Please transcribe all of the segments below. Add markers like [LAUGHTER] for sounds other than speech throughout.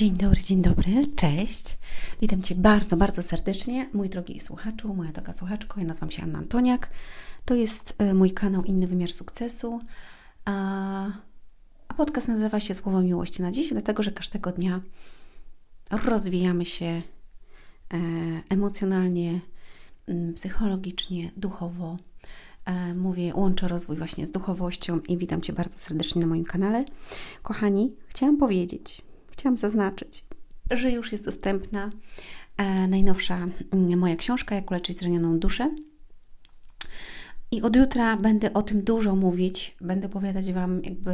Dzień dobry, dzień dobry, cześć. Witam Cię bardzo, bardzo serdecznie, mój drogi słuchaczu, moja droga słuchaczko. Ja nazywam się Anna Antoniak. To jest e, mój kanał Inny Wymiar Sukcesu. A, podcast nazywa się Słowo Miłości na dziś, dlatego że każdego dnia rozwijamy się e, emocjonalnie, psychologicznie, duchowo. E, mówię, łączę rozwój właśnie z duchowością i witam Cię bardzo serdecznie na moim kanale. Kochani, chciałam powiedzieć, chciałam zaznaczyć, że już jest dostępna e, najnowsza mm, moja książka, Jak uleczyć zranioną duszę. I od jutra będę o tym dużo mówić, będę opowiadać Wam jakby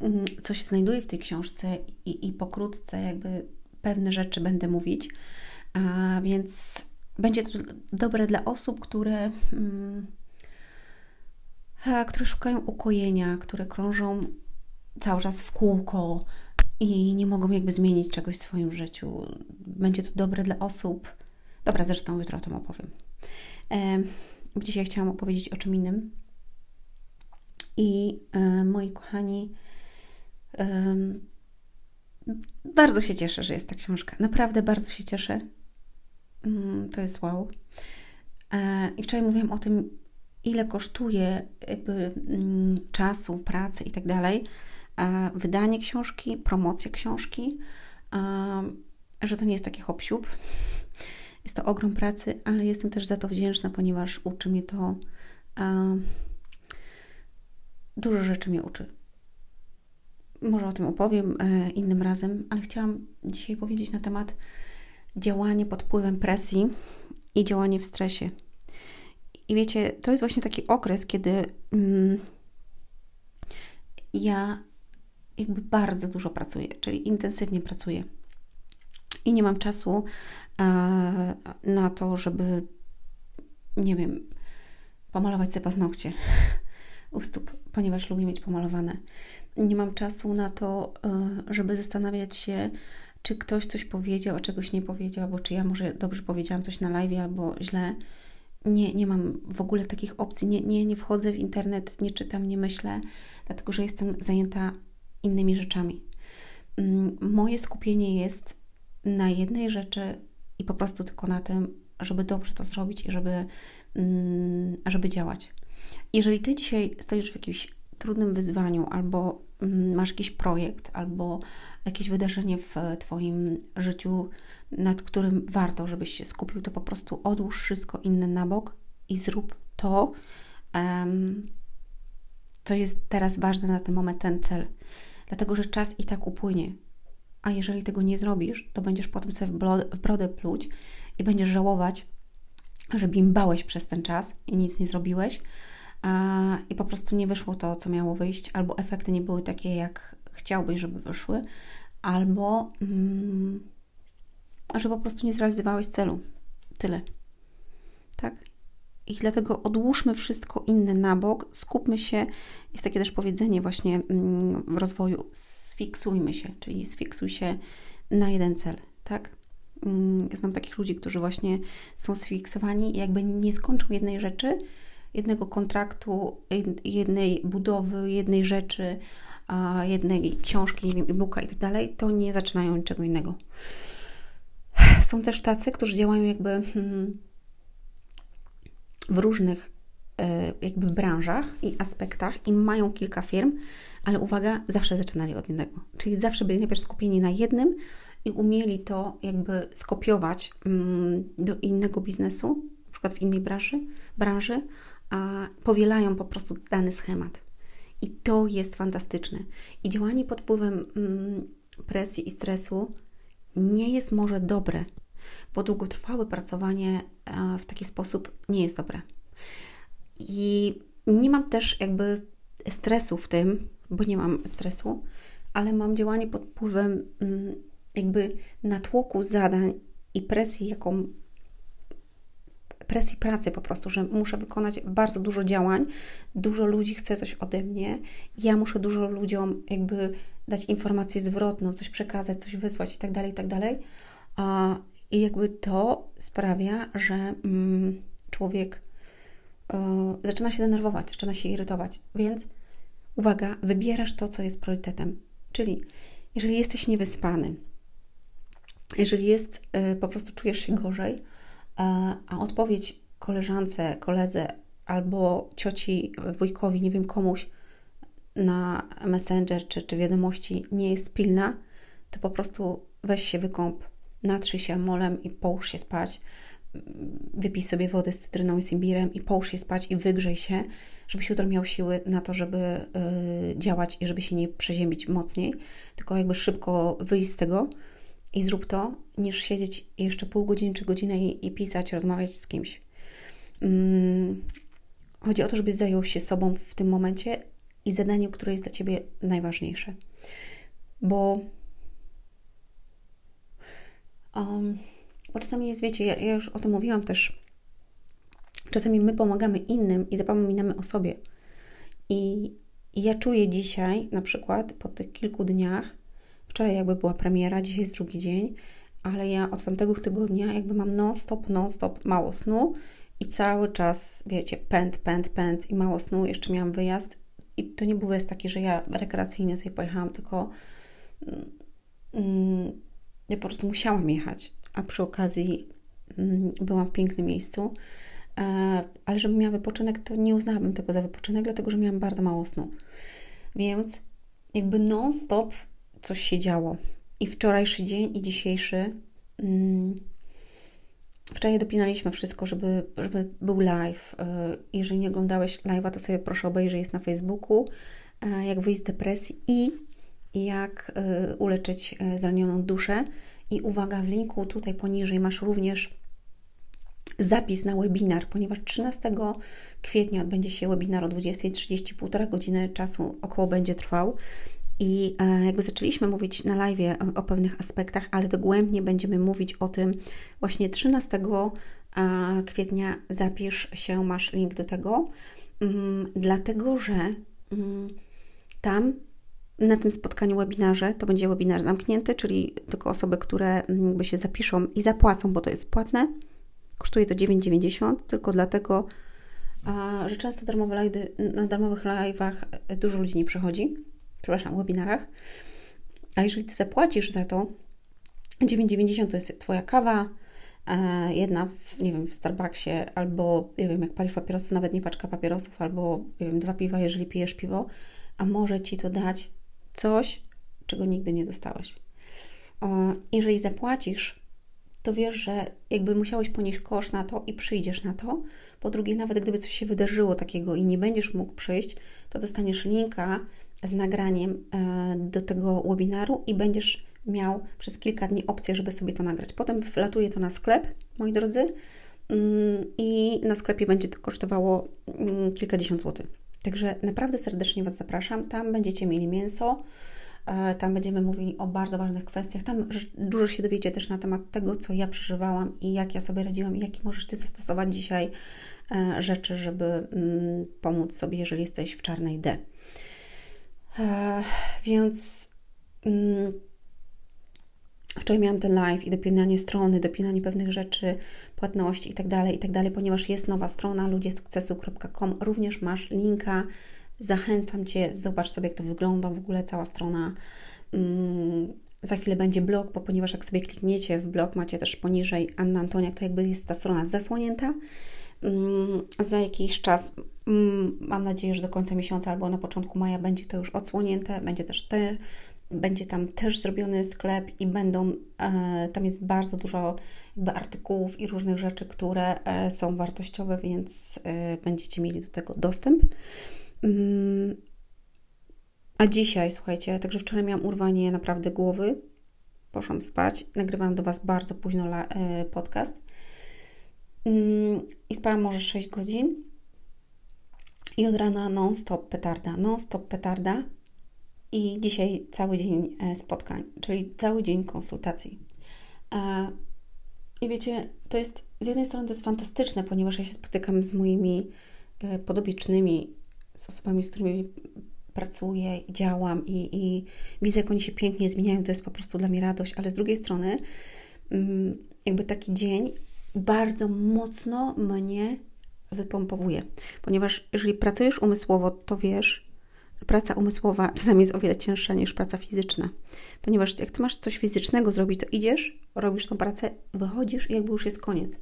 mm, co się znajduje w tej książce i, i pokrótce jakby pewne rzeczy będę mówić, a więc będzie to dobre dla osób, które, mm, które szukają ukojenia, które krążą cały czas w kółko, i nie mogą jakby zmienić czegoś w swoim życiu. Będzie to dobre dla osób. Dobra, zresztą jutro o tym opowiem. E, dzisiaj chciałam opowiedzieć o czym innym. I e, moi kochani, e, bardzo się cieszę, że jest ta książka. Naprawdę bardzo się cieszę. Mm, to jest wow. E, I wczoraj mówiłam o tym, ile kosztuje jakby mm, czasu, pracy i tak dalej wydanie książki, promocja książki, że to nie jest taki hop Jest to ogrom pracy, ale jestem też za to wdzięczna, ponieważ uczy mnie to dużo rzeczy mnie uczy. Może o tym opowiem e, innym razem, ale chciałam dzisiaj powiedzieć na temat działania pod wpływem presji i działanie w stresie. I wiecie, to jest właśnie taki okres, kiedy mm, ja jakby bardzo dużo pracuję, czyli intensywnie pracuję. I nie mam czasu e, na to, żeby, nie wiem, pomalować sobie paznokcie [LAUGHS] u stóp, ponieważ lubię mieć pomalowane. Nie mam czasu na to, e, żeby zastanawiać się, czy ktoś coś powiedział, a czegoś nie powiedział, albo czy ja może dobrze powiedziałam coś na live, albo źle. Nie, nie mam w ogóle takich opcji. Nie, nie, nie wchodzę w internet, nie czytam, nie myślę, dlatego że jestem zajęta innymi rzeczami. Mm, moje skupienie jest na jednej rzeczy i po prostu tylko na tym, żeby dobrze to zrobić i żeby, mm, żeby działać. Jeżeli ty dzisiaj stoisz w jakimś trudnym wyzwaniu, albo mm, masz jakiś projekt, albo jakieś wydarzenie w Twoim życiu, nad którym warto, żebyś się skupił, to po prostu odłóż wszystko inne na bok i zrób to, co jest teraz ważne na ten moment, ten cel dlatego że czas i tak upłynie. A jeżeli tego nie zrobisz, to będziesz potem sobie w brodę pluć i będziesz żałować, że bimbałeś przez ten czas i nic nie zrobiłeś a, i po prostu nie wyszło to, co miało wyjść, albo efekty nie były takie, jak chciałbyś, żeby wyszły, albo mm, że po prostu nie zrealizowałeś celu. Tyle. Tak? I dlatego odłóżmy wszystko inne na bok, skupmy się. Jest takie też powiedzenie właśnie mm, w rozwoju: sfiksujmy się, czyli sfiksuj się na jeden cel, tak? Mm, znam takich ludzi, którzy właśnie są sfiksowani i jakby nie skończą jednej rzeczy, jednego kontraktu, jednej budowy, jednej rzeczy, jednej książki, nie wiem, e-booka i tak dalej, to nie zaczynają niczego innego. Są też tacy, którzy działają jakby. Hmm, w różnych e, jakby branżach i aspektach i mają kilka firm, ale uwaga, zawsze zaczynali od jednego. Czyli zawsze byli najpierw skupieni na jednym i umieli to jakby skopiować mm, do innego biznesu, na przykład w innej branży, branży a powielają po prostu dany schemat. I to jest fantastyczne. I działanie pod wpływem mm, presji i stresu nie jest może dobre, bo długotrwałe pracowanie e, w taki sposób nie jest dobre. I nie mam też jakby stresu w tym, bo nie mam stresu, ale mam działanie pod wpływem mm, jakby natłoku zadań i presji, jaką presji pracy po prostu, że muszę wykonać bardzo dużo działań, dużo ludzi chce coś ode mnie, ja muszę dużo ludziom jakby dać informację zwrotną, coś przekazać, coś wysłać i tak dalej, i tak dalej. I jakby to sprawia, że mm, człowiek y, zaczyna się denerwować, zaczyna się irytować. Więc uwaga, wybierasz to, co jest priorytetem. Czyli jeżeli jesteś niewyspany, jeżeli jest, y, po prostu czujesz się gorzej, a odpowiedź koleżance, koledze albo cioci, wujkowi, nie wiem komuś na Messenger czy, czy wiadomości nie jest pilna, to po prostu weź się wykąp, natrzyj się molem i połóż się spać. Wypij sobie wodę z cytryną i z imbirem i połóż się spać i wygrzej się, żebyś jutro miał siły na to, żeby y, działać i żeby się nie przeziębić mocniej, tylko jakby szybko wyjść z tego i zrób to, niż siedzieć jeszcze pół godziny czy godzinę i, i pisać, rozmawiać z kimś. Mm, chodzi o to, żebyś zajął się sobą w tym momencie i zadaniem, które jest dla Ciebie najważniejsze. Bo, um, bo czasami jest, wiecie, ja, ja już o tym mówiłam też, czasami my pomagamy innym i zapominamy o sobie. I, I ja czuję dzisiaj, na przykład po tych kilku dniach, wczoraj jakby była premiera, dzisiaj jest drugi dzień, ale ja od tamtego tygodnia jakby mam non-stop, non-stop mało snu i cały czas, wiecie, pęd, pęd, pęd i mało snu. Jeszcze miałam wyjazd i to nie był wyjazd taki, że ja rekreacyjnie sobie pojechałam, tylko ja po prostu musiałam jechać, a przy okazji mm, byłam w pięknym miejscu. E, ale żebym miała wypoczynek, to nie uznałabym tego za wypoczynek, dlatego że miałam bardzo mało snu. Więc jakby non-stop coś się działo. I wczorajszy dzień, i dzisiejszy. Mm, Wczoraj dopinaliśmy wszystko, żeby, żeby był live. E, jeżeli nie oglądałeś live'a, to sobie proszę obejrzyj, jest na Facebooku. E, jak wyjść z depresji i jak e, uleczyć zranioną duszę. I uwaga, w linku tutaj poniżej masz również zapis na webinar, ponieważ 13 kwietnia odbędzie się webinar o 20.30, półtora godziny czasu około będzie trwał. I e, jakby zaczęliśmy mówić na live o pewnych aspektach, ale dogłębnie będziemy mówić o tym właśnie 13 e, kwietnia. Zapisz się, masz link do tego, mm, dlatego że mm, tam na tym spotkaniu webinarze, to będzie webinar zamknięty, czyli tylko osoby, które mm, jakby się zapiszą i zapłacą, bo to jest płatne. Kosztuje to 9,90, tylko dlatego, że często darmowe live'y, na darmowych live'ach dużo ludzi nie przychodzi przepraszam, webinarach. A jeżeli Ty zapłacisz za to, 9,90 to jest Twoja kawa, e, jedna, w, nie wiem, w Starbucksie, albo, nie wiem, jak palisz papierosy, nawet nie paczka papierosów, albo, nie wiem, dwa piwa, jeżeli pijesz piwo, a może Ci to dać coś, czego nigdy nie dostałeś. Jeżeli zapłacisz, to wiesz, że jakby musiałeś ponieść kosz na to i przyjdziesz na to. Po drugie, nawet gdyby coś się wydarzyło takiego i nie będziesz mógł przyjść, to dostaniesz linka z nagraniem e, do tego webinaru i będziesz miał przez kilka dni opcję, żeby sobie to nagrać. Potem wlatuje to na sklep, moi drodzy, mm, i na sklepie będzie to kosztowało mm, kilkadziesiąt złotych. Także naprawdę serdecznie Was zapraszam. Tam będziecie mieli mięso, e, tam będziemy mówili o bardzo ważnych kwestiach. Tam dużo się dowiecie też na temat tego, co ja przeżywałam i jak ja sobie radziłam i jakie możesz Ty zastosować dzisiaj e, rzeczy, żeby mm, pomóc sobie, jeżeli jesteś w czarnej D. E, więc mm, wczoraj miałam ten live i dopinanie strony, dopinanie pewnych rzeczy, płatności itd., tak itd., tak ponieważ jest nowa strona ludziesukcesu.com, również masz linka. Zachęcam Cię, zobacz sobie, jak to wygląda w ogóle cała strona. Mm, za chwilę będzie blog, bo ponieważ jak sobie klikniecie w blog, macie też poniżej Anna Antoniak, to jakby jest ta strona zasłonięta. Mm, za jakiś czas, mm, mam nadzieję, że do końca miesiąca albo na początku maja będzie to już odsłonięte, będzie też te, będzie tam też zrobiony sklep i będą, e, tam jest bardzo dużo jakby artykułów i różnych rzeczy, które e, są wartościowe, więc e, będziecie mieli do tego dostęp. Mm, a dzisiaj, słuchajcie, także wczoraj miałam urwanie naprawdę głowy, poszłam spać, nagrywałam do Was bardzo późno podcast Mm, i spałam może 6 godzin. I od rana non-stop petarda, non-stop petarda. I dzisiaj cały dzień e, spotkań, czyli cały dzień konsultacji. E, I wiecie, to jest z jednej strony to jest fantastyczne, ponieważ ja się spotykam z moimi e, podobiecznymi, z osobami, z którymi pracuję, działam i, i widzę, jak oni się pięknie zmieniają. To jest po prostu dla mnie radość, ale z drugiej strony, mm, jakby taki dzień bardzo mocno mnie wypompowuje. Ponieważ jeżeli pracujesz umysłowo, to wiesz, praca umysłowa czasami jest o wiele cięższa niż praca fizyczna. Ponieważ jak ty masz coś fizycznego zrobić, to idziesz, robisz tą pracę, wychodzisz i jakby już jest koniec.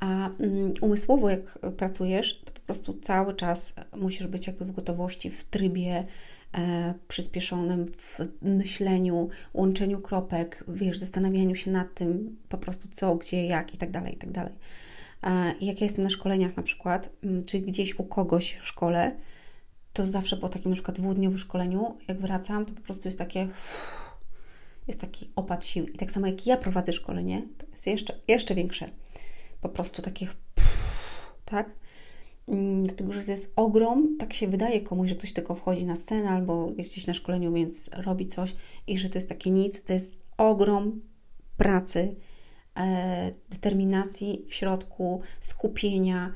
A mm, umysłowo, jak pracujesz, to po prostu cały czas musisz być jakby w gotowości, w trybie e, przyspieszonym, w myśleniu, łączeniu kropek, wiesz, zastanawianiu się nad tym po prostu co, gdzie, jak i tak dalej, i tak dalej. E, jak ja jestem na szkoleniach na przykład, mm, czy gdzieś u kogoś w szkole, to zawsze po takim na przykład dwudniowym szkoleniu, jak wracam, to po prostu jest takie jest taki opad sił. I tak samo jak ja prowadzę szkolenie, to jest jeszcze, jeszcze większe. Po prostu takie tak? Mm, dlatego, że to jest ogrom, tak się wydaje komuś, że ktoś tylko wchodzi na scenę albo jest gdzieś na szkoleniu, więc robi coś i że to jest takie nic. To jest ogrom pracy, e, determinacji w środku, skupienia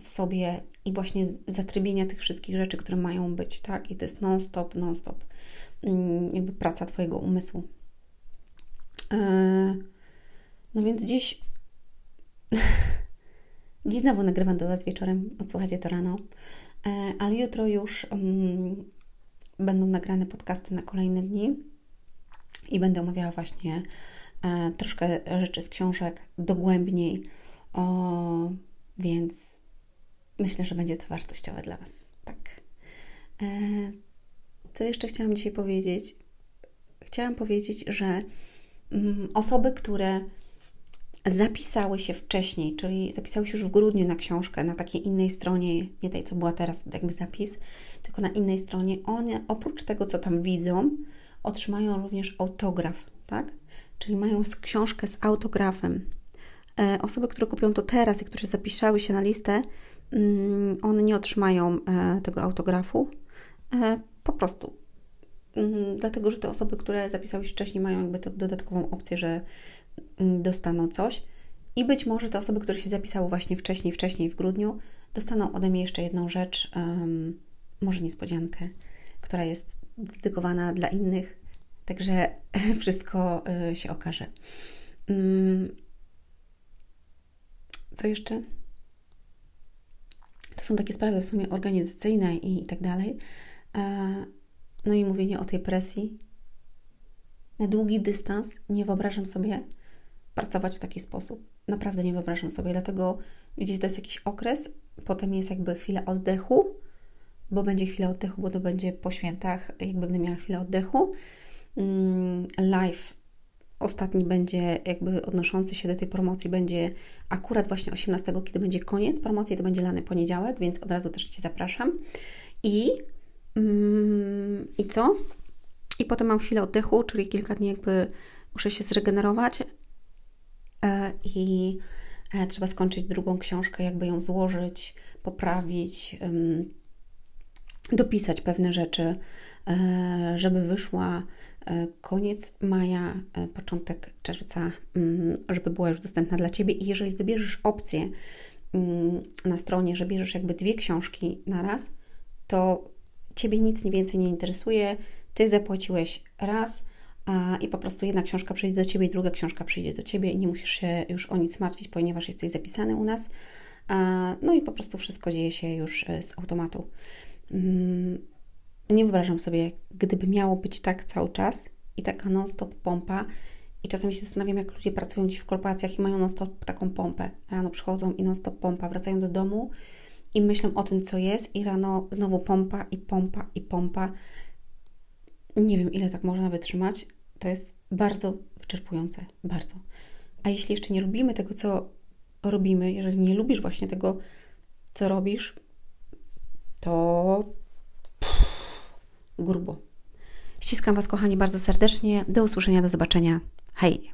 w sobie i właśnie zatrybienia tych wszystkich rzeczy, które mają być, tak? I to jest non-stop, non-stop mm, jakby praca Twojego umysłu. E, no więc dziś [LAUGHS] dziś znowu nagrywam do Was wieczorem, odsłuchacie to rano, e, ale jutro już um, będą nagrane podcasty na kolejne dni i będę omawiała właśnie e, troszkę rzeczy z książek dogłębniej, o, więc myślę, że będzie to wartościowe dla Was. Tak. E, co jeszcze chciałam dzisiaj powiedzieć? Chciałam powiedzieć, że mm, osoby, które zapisały się wcześniej, czyli zapisały się już w grudniu na książkę, na takiej innej stronie, nie tej, co była teraz jakby zapis, tylko na innej stronie, one oprócz tego, co tam widzą, otrzymają również autograf, tak? Czyli mają książkę z autografem. E, osoby, które kupią to teraz i które zapisały się na listę, Mm, one nie otrzymają e, tego autografu. E, po prostu. Mm, dlatego, że te osoby, które zapisały się wcześniej, mają jakby tę dodatkową opcję, że mm, dostaną coś. I być może te osoby, które się zapisały właśnie wcześniej, wcześniej w grudniu, dostaną ode mnie jeszcze jedną rzecz, um, może niespodziankę, która jest dedykowana dla innych. Także [LAUGHS] wszystko się okaże. Co jeszcze? To są takie sprawy w sumie organizacyjne i, i tak dalej. E, no i mówienie o tej presji. Na długi dystans nie wyobrażam sobie pracować w taki sposób. Naprawdę nie wyobrażam sobie, dlatego widzicie, to jest jakiś okres, potem jest jakby chwila oddechu, bo będzie chwila oddechu, bo to będzie po świętach, jakby będę miała chwilę oddechu. Mm, live ostatni będzie jakby odnoszący się do tej promocji będzie akurat właśnie 18, kiedy będzie koniec promocji, to będzie lany poniedziałek, więc od razu też Cię zapraszam. I, mm, i co? I potem mam chwilę oddechu, czyli kilka dni jakby muszę się zregenerować e, i e, trzeba skończyć drugą książkę, jakby ją złożyć, poprawić, dopisać pewne rzeczy, e, żeby wyszła koniec maja, e, początek czerwca, mm, żeby była już dostępna dla Ciebie. I jeżeli wybierzesz opcję mm, na stronie, że bierzesz jakby dwie książki na raz, to Ciebie nic więcej nie interesuje. Ty zapłaciłeś raz a, i po prostu jedna książka przyjdzie do Ciebie, druga książka przyjdzie do Ciebie i nie musisz się już o nic martwić, ponieważ jesteś zapisany u nas. No i po prostu wszystko dzieje się już e, z automatu. Nie wyobrażam sobie, gdyby miało być tak cały czas i taka non-stop pompa. I czasami się zastanawiam, jak ludzie pracują gdzieś w korporacjach i mają non-stop taką pompę. Rano przychodzą i non-stop pompa, wracają do domu i myślą o tym, co jest, i rano znowu pompa i pompa i pompa. Nie wiem, ile tak można wytrzymać. To jest bardzo wyczerpujące, bardzo. A jeśli jeszcze nie lubimy tego, co robimy, jeżeli nie lubisz właśnie tego, co robisz, to grubo. Ściskam Was, kochani, bardzo serdecznie. Do usłyszenia, do zobaczenia. Hej!